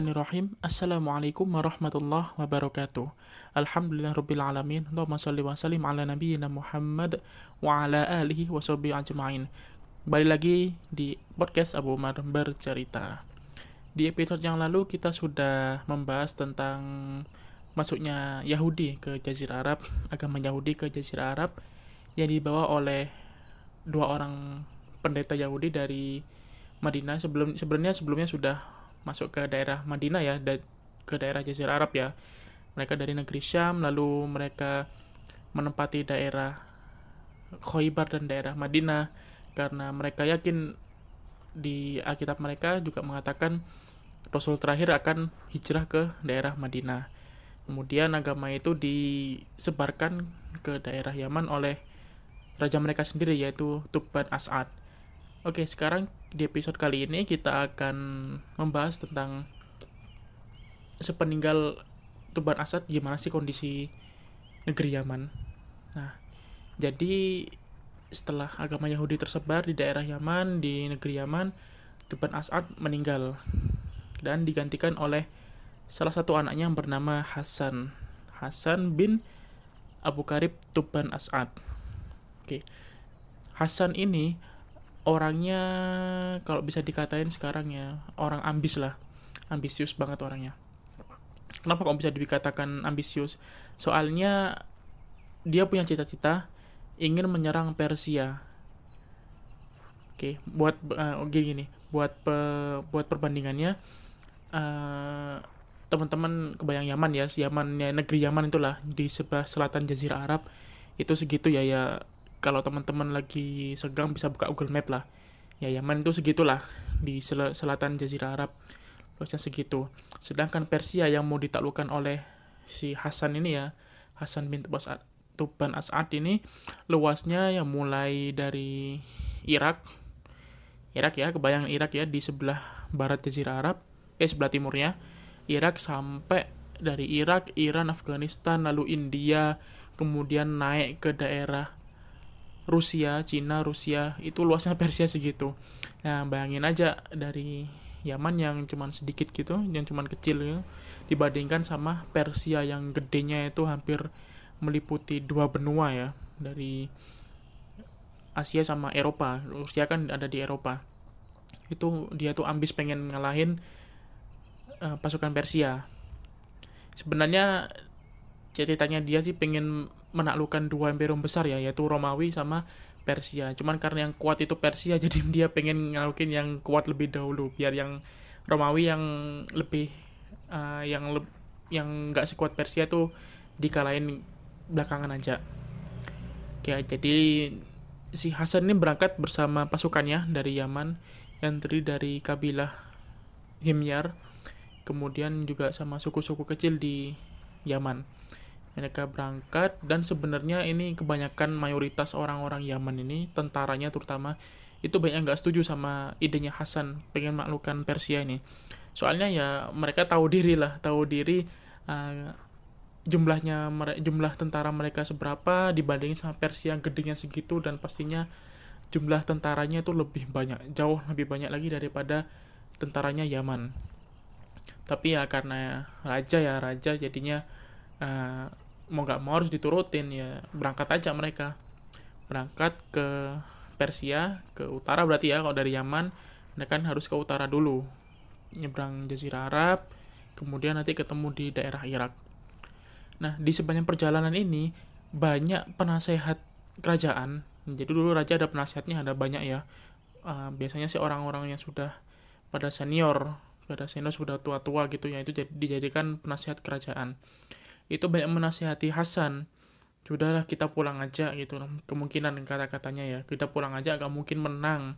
Bismillahirrahmanirrahim. Assalamualaikum warahmatullahi wabarakatuh. Alhamdulillah rabbil alamin. Allahumma salli wa sallim ala nabiyyina Muhammad wa ala alihi wa ajma'in. Balik lagi di podcast Abu Umar bercerita. Di episode yang lalu kita sudah membahas tentang masuknya Yahudi ke Jazirah Arab, agama Yahudi ke Jazirah Arab yang dibawa oleh dua orang pendeta Yahudi dari Madinah sebelum sebenarnya sebelumnya sudah masuk ke daerah Madinah ya da ke daerah Jazirah Arab ya. Mereka dari negeri Syam lalu mereka menempati daerah Khoibar dan daerah Madinah. Karena mereka yakin di Alkitab mereka juga mengatakan Rasul terakhir akan hijrah ke daerah Madinah. Kemudian agama itu disebarkan ke daerah Yaman oleh raja mereka sendiri yaitu Tuban As'ad Oke, sekarang di episode kali ini kita akan membahas tentang sepeninggal Tuban Asad gimana sih kondisi negeri Yaman. Nah, jadi setelah agama Yahudi tersebar di daerah Yaman, di negeri Yaman, Tuban Asad meninggal dan digantikan oleh salah satu anaknya yang bernama Hasan. Hasan bin Abu Karib Tuban Asad. Oke. Hasan ini orangnya kalau bisa dikatain sekarang ya orang ambis lah. Ambisius banget orangnya. Kenapa kok bisa dikatakan ambisius? Soalnya dia punya cita-cita ingin menyerang Persia. Oke buat uh, gini gini buat pe, buat perbandingannya uh, teman-teman kebayang Yaman ya Yaman ya negeri Yaman itulah di sebelah selatan Jazirah Arab itu segitu ya ya kalau teman-teman lagi segang bisa buka Google Map lah. Ya Yaman itu segitulah di sel selatan Jazirah Arab luasnya segitu. Sedangkan Persia yang mau ditaklukkan oleh si Hasan ini ya Hasan bin Tuban As'ad ini luasnya yang mulai dari Irak. Irak ya kebayang Irak ya di sebelah barat Jazirah Arab eh sebelah timurnya Irak sampai dari Irak, Iran, Afghanistan, lalu India, kemudian naik ke daerah Rusia, Cina, Rusia itu luasnya Persia segitu. Nah, bayangin aja dari Yaman yang cuman sedikit gitu, yang cuman kecil gitu, dibandingkan sama Persia yang gedenya itu hampir meliputi dua benua ya, dari Asia sama Eropa. Rusia kan ada di Eropa. Itu dia tuh ambis pengen ngalahin uh, pasukan Persia. Sebenarnya ceritanya dia sih pengen menaklukkan dua imperium besar ya yaitu Romawi sama Persia. Cuman karena yang kuat itu Persia jadi dia pengen ngalukin yang kuat lebih dahulu biar yang Romawi yang lebih uh, yang le yang nggak sekuat Persia tuh dikalahin belakangan aja. Oke, jadi si Hasan ini berangkat bersama pasukannya dari Yaman yang terdiri dari kabilah Himyar, kemudian juga sama suku-suku kecil di Yaman mereka berangkat dan sebenarnya ini kebanyakan mayoritas orang-orang Yaman ini tentaranya terutama itu banyak nggak setuju sama idenya Hasan pengen melakukan Persia ini. Soalnya ya mereka tahu diri lah tahu diri uh, jumlahnya jumlah tentara mereka seberapa dibandingin sama Persia yang gedenya segitu dan pastinya jumlah tentaranya itu lebih banyak jauh lebih banyak lagi daripada tentaranya Yaman. Tapi ya karena raja ya raja jadinya uh, mau nggak mau harus diturutin ya berangkat aja mereka. Berangkat ke Persia ke utara berarti ya kalau dari Yaman mereka kan harus ke utara dulu. Nyebrang Jazirah Arab kemudian nanti ketemu di daerah Irak. Nah di sepanjang perjalanan ini banyak penasehat kerajaan. Jadi dulu raja ada penasehatnya ada banyak ya. Uh, biasanya sih orang-orang yang sudah pada senior pada senior sudah tua-tua gitu ya itu jadi dijadikan penasehat kerajaan itu banyak menasihati Hasan. Sudahlah kita pulang aja gitu. Kemungkinan kata-katanya ya. Kita pulang aja agak mungkin menang.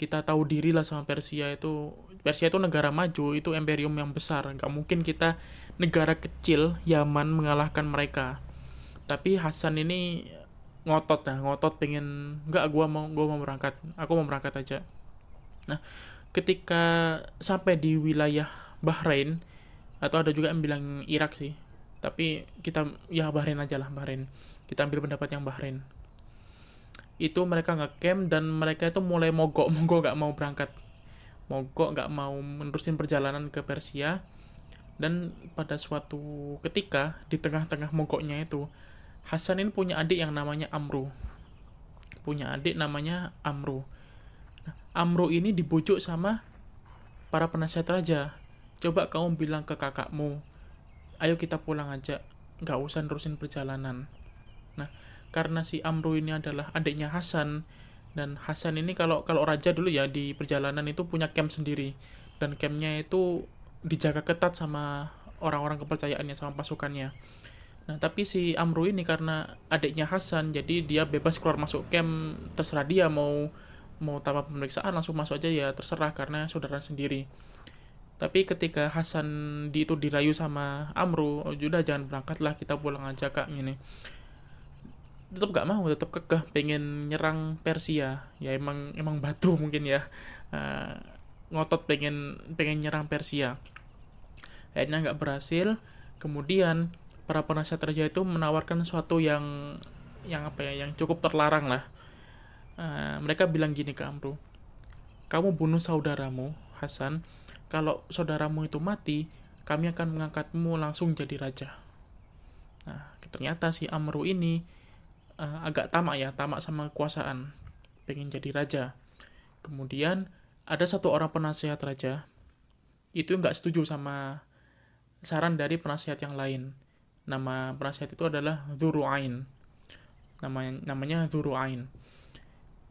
Kita tahu diri lah sama Persia itu. Persia itu negara maju itu imperium yang besar. Nggak mungkin kita negara kecil Yaman mengalahkan mereka. Tapi Hasan ini ngotot ya ngotot pengen nggak gua mau gua mau berangkat. Aku mau berangkat aja. Nah ketika sampai di wilayah Bahrain atau ada juga yang bilang Irak sih tapi kita ya Bahrain aja lah Bahrain. Kita ambil pendapat yang Bahrain. Itu mereka ngecamp dan mereka itu mulai mogok mogok gak mau berangkat. Mogok nggak mau menerusin perjalanan ke Persia. Dan pada suatu ketika di tengah-tengah mogoknya itu Hasan ini punya adik yang namanya Amru. Punya adik namanya Amru. Nah, Amru ini dibujuk sama para penasihat raja. Coba kamu bilang ke kakakmu ayo kita pulang aja nggak usah nerusin perjalanan. Nah karena si Amru ini adalah adiknya Hasan dan Hasan ini kalau kalau raja dulu ya di perjalanan itu punya camp sendiri dan campnya itu dijaga ketat sama orang-orang kepercayaannya sama pasukannya. Nah tapi si Amru ini karena adiknya Hasan jadi dia bebas keluar masuk camp terserah dia mau mau tanpa pemeriksaan langsung masuk aja ya terserah karena saudara sendiri tapi ketika Hasan di itu dirayu sama Amru oh, udah jangan berangkat lah kita pulang aja kak ini tetap gak mau tetap kekeh pengen nyerang Persia. Ya emang emang batu mungkin ya. Uh, ngotot pengen pengen nyerang Persia. Akhirnya nggak berhasil. Kemudian para penasihat raja itu menawarkan sesuatu yang yang apa ya yang cukup terlarang lah. Uh, mereka bilang gini ke Amru kamu bunuh saudaramu Hasan kalau saudaramu itu mati kami akan mengangkatmu langsung jadi raja nah ternyata si Amru ini uh, agak tamak ya, tamak sama kekuasaan, pengen jadi raja. Kemudian ada satu orang penasihat raja, itu nggak setuju sama saran dari penasihat yang lain. Nama penasihat itu adalah Zuru'ain. Namanya, namanya Zuru'ain.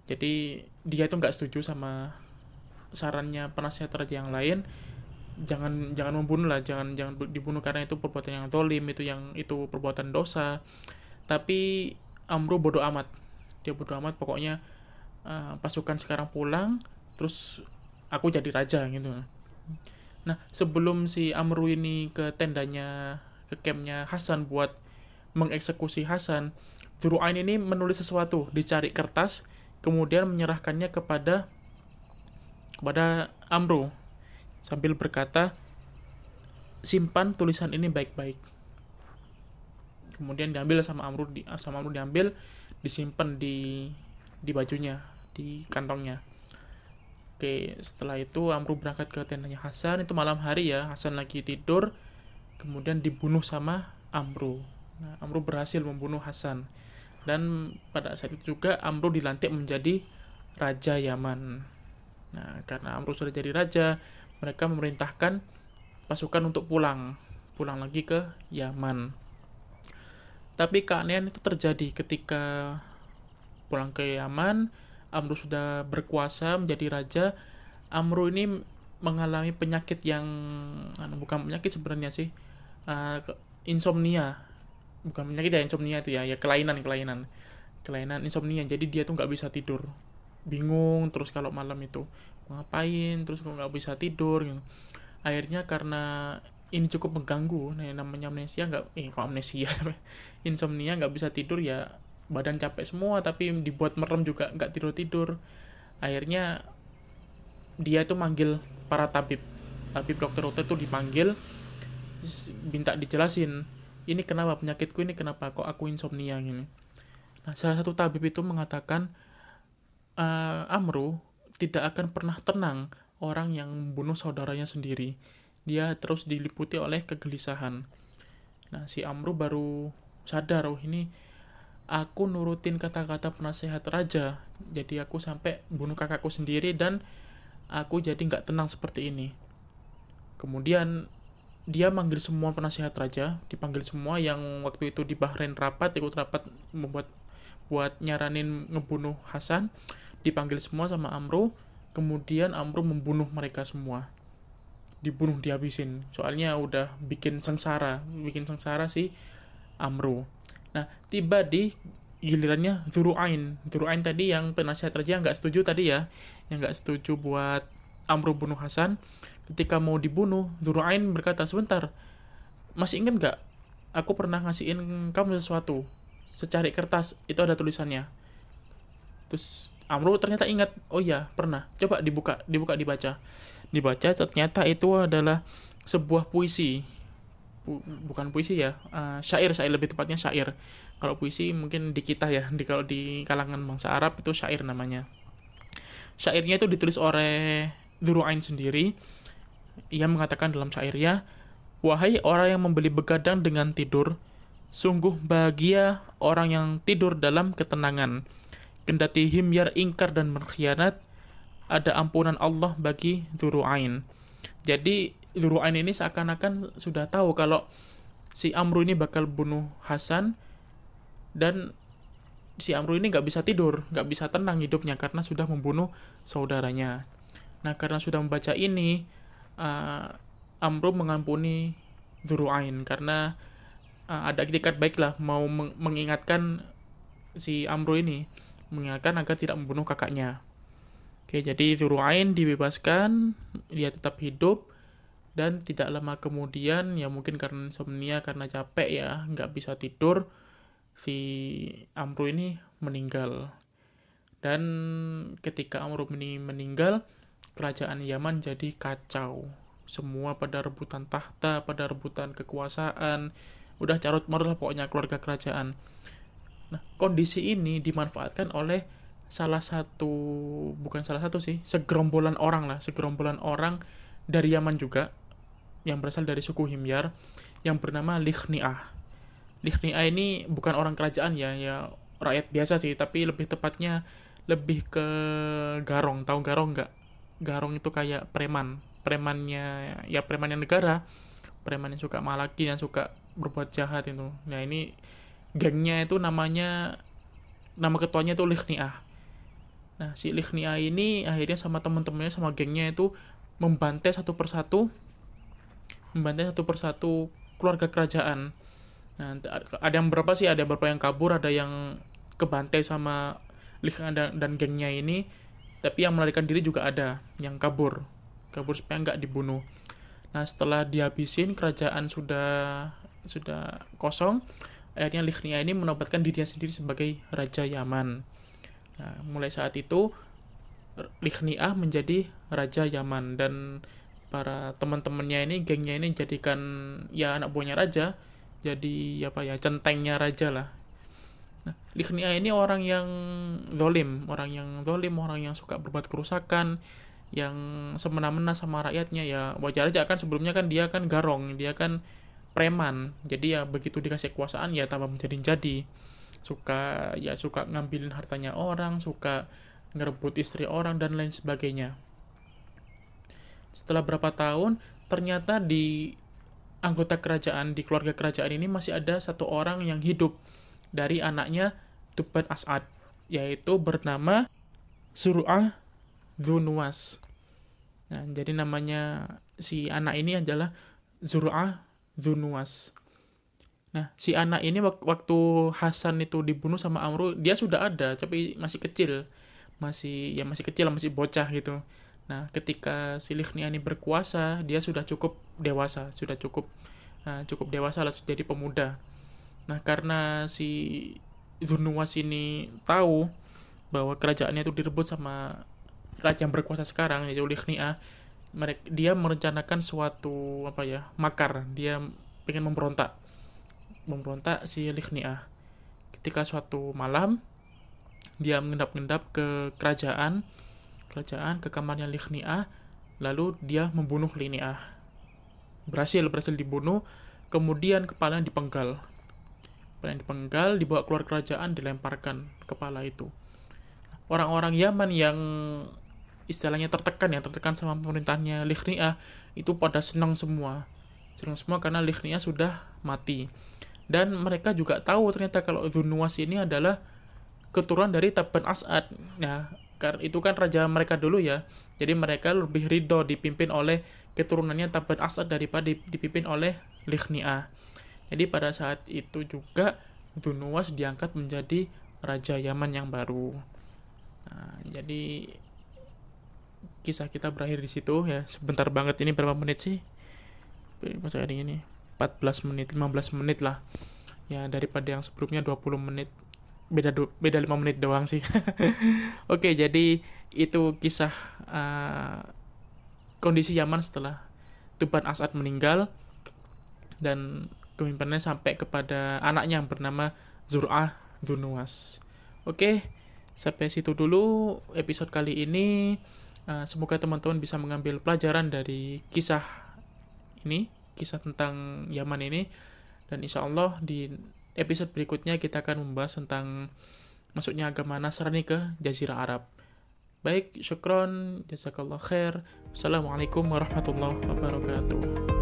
Jadi dia itu nggak setuju sama sarannya penasihat raja yang lain jangan jangan membunuh lah jangan jangan dibunuh karena itu perbuatan yang zolim itu yang itu perbuatan dosa. Tapi Amro bodoh amat. Dia bodoh amat pokoknya uh, pasukan sekarang pulang terus aku jadi raja gitu. Nah sebelum si Amru ini ke tendanya ke campnya Hasan buat mengeksekusi Hasan Zuru'ain ini menulis sesuatu dicari kertas kemudian menyerahkannya kepada kepada Amru sambil berkata simpan tulisan ini baik-baik. Kemudian diambil sama Amru di, sama Amru diambil disimpan di di bajunya di kantongnya. Oke setelah itu Amru berangkat ke tendanya Hasan. Itu malam hari ya Hasan lagi tidur kemudian dibunuh sama Amru nah, Amru berhasil membunuh Hasan. Dan pada saat itu juga Amru dilantik menjadi raja Yaman nah karena Amru sudah jadi raja mereka memerintahkan pasukan untuk pulang pulang lagi ke Yaman tapi keanehan itu terjadi ketika pulang ke Yaman, Amru sudah berkuasa menjadi raja. Amru ini mengalami penyakit yang anu, bukan penyakit sebenarnya sih, uh, insomnia. Bukan penyakit ya insomnia itu ya, ya kelainan kelainan, kelainan insomnia. Jadi dia tuh nggak bisa tidur, bingung terus kalau malam itu ngapain, terus kok nggak bisa tidur. Gitu. Akhirnya karena ini cukup mengganggu nah namanya amnesia nggak eh kok amnesia insomnia nggak bisa tidur ya badan capek semua tapi dibuat merem juga nggak tidur tidur akhirnya dia tuh manggil para tabib tabib dokter-dokter tuh dipanggil minta dijelasin ini kenapa penyakitku ini kenapa kok aku insomnia gini nah salah satu tabib itu mengatakan uh, Amru tidak akan pernah tenang orang yang membunuh saudaranya sendiri dia terus diliputi oleh kegelisahan. Nah, si Amru baru sadar, oh ini aku nurutin kata-kata penasehat raja, jadi aku sampai bunuh kakakku sendiri dan aku jadi nggak tenang seperti ini. Kemudian dia manggil semua penasehat raja, dipanggil semua yang waktu itu di Bahrain rapat, ikut rapat membuat buat nyaranin ngebunuh Hasan, dipanggil semua sama Amru, kemudian Amru membunuh mereka semua. Dibunuh dihabisin. Soalnya udah bikin sengsara. Bikin sengsara si Amru. Nah tiba di gilirannya Zuru'ain Zuru'ain tadi yang penasihat raja nggak setuju tadi ya. Yang nggak setuju buat Amru bunuh Hasan. Ketika mau dibunuh Zuru'ain berkata sebentar masih ingat nggak? Aku pernah ngasihin kamu sesuatu secari kertas itu ada tulisannya. Terus Amru ternyata ingat oh iya pernah. Coba dibuka dibuka dibaca. Dibaca ternyata itu adalah sebuah puisi. Bukan puisi ya uh, syair syair lebih tepatnya syair. Kalau puisi mungkin di kita ya di kalau di kalangan bangsa Arab itu syair namanya. Syairnya itu ditulis oleh Dzura'ain sendiri. Ia mengatakan dalam syairnya wahai orang yang membeli begadang dengan tidur sungguh bahagia orang yang tidur dalam ketenangan kendati himyar ingkar dan berkhianat ada ampunan Allah bagi Dzura'ain jadi Dzura'ain ini seakan-akan sudah tahu kalau si Amru ini bakal bunuh Hasan dan si Amru ini nggak bisa tidur, nggak bisa tenang hidupnya karena sudah membunuh saudaranya. Nah karena sudah membaca ini, uh, Amru mengampuni Zuru'ain karena uh, ada itikat baik lah mau meng mengingatkan si Amru ini, mengingatkan agar tidak membunuh kakaknya. Oke, jadi Zuru'ain dibebaskan, dia tetap hidup, dan tidak lama kemudian, ya mungkin karena insomnia, karena capek ya, nggak bisa tidur, si Amru ini meninggal. Dan ketika Amru ini meninggal, kerajaan Yaman jadi kacau. Semua pada rebutan tahta, pada rebutan kekuasaan, udah carut marut lah pokoknya keluarga kerajaan. Nah, kondisi ini dimanfaatkan oleh salah satu, bukan salah satu sih, segerombolan orang lah, segerombolan orang dari Yaman juga, yang berasal dari suku Himyar, yang bernama Likhni'ah Lichnia ini bukan orang kerajaan ya, ya rakyat biasa sih, tapi lebih tepatnya lebih ke garong. Tahu garong nggak? Garong itu kayak preman, premannya ya preman yang negara, preman yang suka malaki yang suka berbuat jahat itu. Nah ini gengnya itu namanya nama ketuanya itu Lichnia. Nah si Lichnia ini akhirnya sama temen-temennya sama gengnya itu membantai satu persatu, membantai satu persatu keluarga kerajaan Nah, ada yang berapa sih? Ada beberapa yang kabur, ada yang kebantai sama Lich dan, dan gengnya ini. Tapi yang melarikan diri juga ada yang kabur. Kabur supaya nggak dibunuh. Nah, setelah dihabisin, kerajaan sudah sudah kosong. Akhirnya Lichnia ini menobatkan dirinya sendiri sebagai Raja Yaman. Nah, mulai saat itu, Lichnia menjadi Raja Yaman. Dan para teman-temannya ini, gengnya ini jadikan ya anak buahnya raja jadi apa ya centengnya raja lah nah Likhnia ini orang yang zolim orang yang zolim orang yang suka berbuat kerusakan yang semena-mena sama rakyatnya ya wajar aja kan sebelumnya kan dia kan garong dia kan preman. Jadi ya begitu dikasih kekuasaan ya tambah menjadi jadi suka ya suka ngambilin hartanya orang suka ngerebut istri orang dan lain sebagainya. Setelah berapa tahun ternyata di anggota kerajaan di keluarga kerajaan ini masih ada satu orang yang hidup dari anaknya Tuban As'ad yaitu bernama Suru'ah Dhunuwas. Nah, jadi namanya si anak ini adalah Zur'ah Dhunuwas. Nah, si anak ini waktu Hasan itu dibunuh sama Amru, dia sudah ada, tapi masih kecil. Masih ya masih kecil, masih bocah gitu. Nah, ketika si ini berkuasa, dia sudah cukup dewasa, sudah cukup uh, cukup dewasa lah jadi pemuda. Nah, karena si Zunuwas ini tahu bahwa kerajaannya itu direbut sama raja yang berkuasa sekarang yaitu Lichnia, mereka dia merencanakan suatu apa ya makar. Dia pengen memberontak. Memberontak si Lichnia ketika suatu malam dia mengendap-endap ke kerajaan kerajaan ke kamarnya Lichniah. Lalu dia membunuh Liniah berhasil berhasil dibunuh. Kemudian kepalanya dipenggal. Kepala dipenggal dibawa keluar kerajaan dilemparkan kepala itu. Orang-orang Yaman yang istilahnya tertekan ya tertekan sama pemerintahnya Lichniah itu pada senang semua. Senang semua karena Lichniah sudah mati. Dan mereka juga tahu ternyata kalau Zunuwas ini adalah keturunan dari Taban As'ad. Nah karena itu kan raja mereka dulu ya. Jadi mereka lebih ridho dipimpin oleh keturunannya Taban Asad daripada dipimpin oleh Lichni'ah jadi pada saat itu juga Dunuwas diangkat menjadi raja Yaman yang baru. Nah, jadi kisah kita berakhir di situ ya. Sebentar banget ini berapa menit sih? Pas hari ini 14 menit 15 menit lah. Ya daripada yang sebelumnya 20 menit. Beda beda lima menit doang sih. Oke jadi itu kisah uh, kondisi Yaman setelah Tuban Asad meninggal dan kepemimpinannya sampai kepada anaknya yang bernama Zur'ah Dunuwas oke sampai situ dulu episode kali ini Uh, semoga teman-teman bisa mengambil pelajaran dari kisah ini, kisah tentang Yaman ini, dan insya Allah di episode berikutnya kita akan membahas tentang masuknya agama Nasrani ke Jazirah Arab. Baik, syukron, jazakallah khair. Assalamualaikum warahmatullahi wabarakatuh.